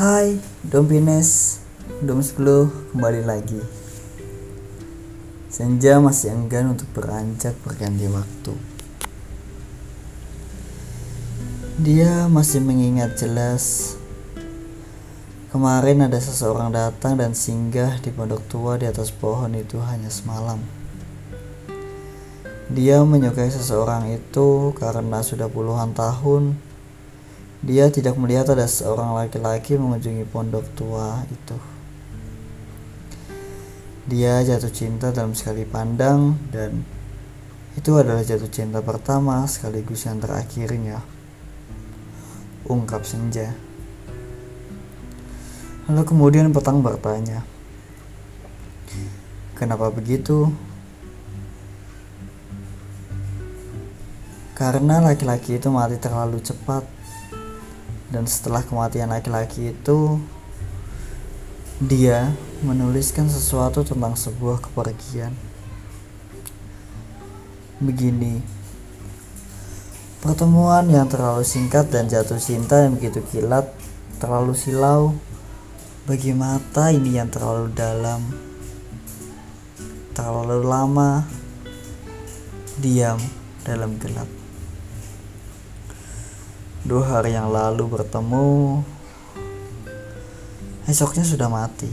Hai, Dompines, Dom 10 kembali lagi. Senja masih enggan untuk beranjak berganti waktu. Dia masih mengingat jelas Kemarin ada seseorang datang dan singgah di pondok tua di atas pohon itu hanya semalam. Dia menyukai seseorang itu karena sudah puluhan tahun dia tidak melihat ada seorang laki-laki mengunjungi pondok tua itu. Dia jatuh cinta dalam sekali pandang dan itu adalah jatuh cinta pertama sekaligus yang terakhirnya. Ungkap senja. Lalu kemudian petang bertanya, "Kenapa begitu?" Karena laki-laki itu mati terlalu cepat, dan setelah kematian laki-laki itu, dia menuliskan sesuatu tentang sebuah kepergian. Begini, pertemuan yang terlalu singkat dan jatuh cinta yang begitu kilat, terlalu silau bagi mata ini yang terlalu dalam, terlalu lama, diam dalam gelap. Dua hari yang lalu bertemu, esoknya sudah mati.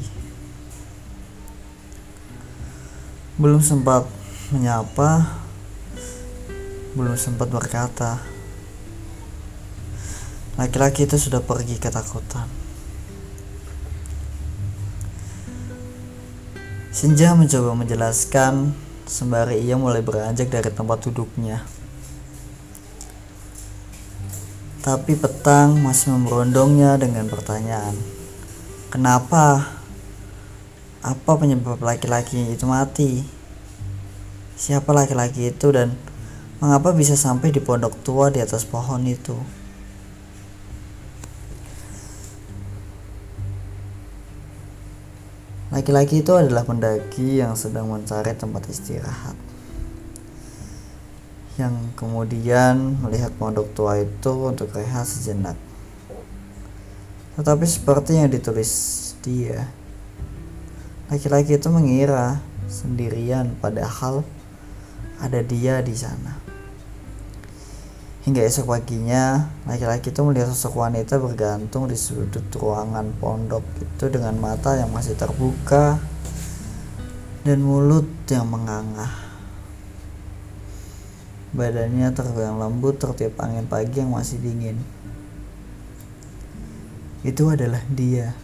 Belum sempat menyapa, belum sempat berkata. Laki-laki itu sudah pergi ketakutan. Senja mencoba menjelaskan sembari ia mulai beranjak dari tempat duduknya. Tapi petang masih memberondongnya dengan pertanyaan. Kenapa? Apa penyebab laki-laki itu mati? Siapa laki-laki itu dan mengapa bisa sampai di pondok tua di atas pohon itu? Laki-laki itu adalah pendaki yang sedang mencari tempat istirahat. Yang kemudian melihat pondok tua itu untuk rehat sejenak. Tetapi seperti yang ditulis dia, laki-laki itu mengira sendirian padahal ada dia di sana. Hingga esok paginya, laki-laki itu melihat sosok wanita bergantung di sudut ruangan pondok itu dengan mata yang masih terbuka dan mulut yang mengangah. Badannya tergoyang lembut tertiup angin pagi yang masih dingin. Itu adalah dia.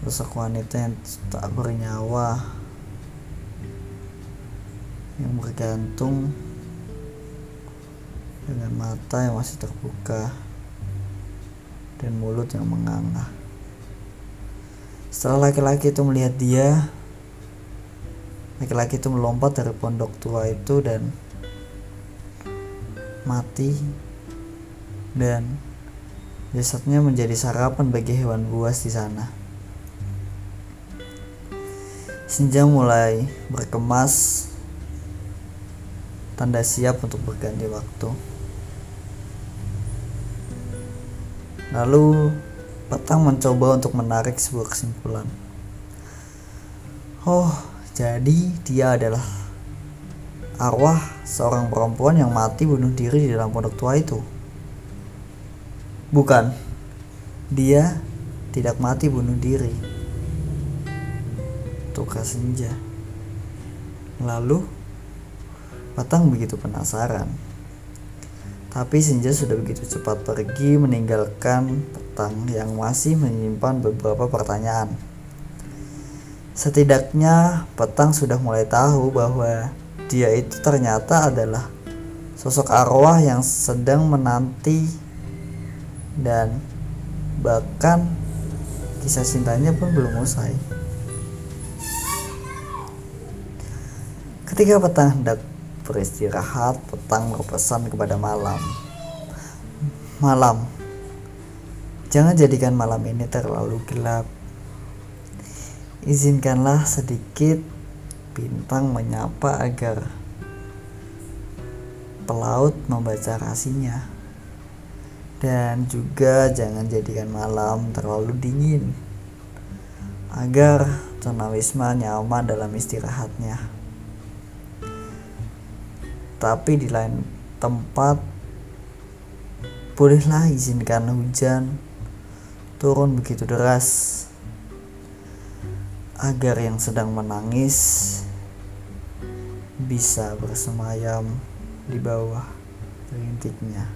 Sosok wanita yang tak bernyawa yang bergantung dengan mata yang masih terbuka dan mulut yang menganga. Setelah laki-laki itu melihat dia, laki-laki itu melompat dari pondok tua itu dan mati dan jasadnya menjadi sarapan bagi hewan buas di sana. Senja mulai berkemas tanda siap untuk berganti waktu. Lalu petang mencoba untuk menarik sebuah kesimpulan. Oh, jadi dia adalah arwah seorang perempuan yang mati bunuh diri di dalam pondok tua itu. Bukan, dia tidak mati bunuh diri. Tukar senja. Lalu, Patang begitu penasaran. Tapi senja sudah begitu cepat pergi meninggalkan petang yang masih menyimpan beberapa pertanyaan. Setidaknya petang sudah mulai tahu bahwa dia itu ternyata adalah sosok arwah yang sedang menanti dan bahkan kisah cintanya pun belum usai. Ketika petang hendak beristirahat, petang berpesan kepada malam. Malam, jangan jadikan malam ini terlalu gelap. Izinkanlah sedikit bintang menyapa agar pelaut membaca rasinya. dan juga jangan jadikan malam terlalu dingin agar tunawisma nyaman dalam istirahatnya tapi di lain tempat bolehlah izinkan hujan turun begitu deras agar yang sedang menangis bisa bersemayam di bawah rintiknya.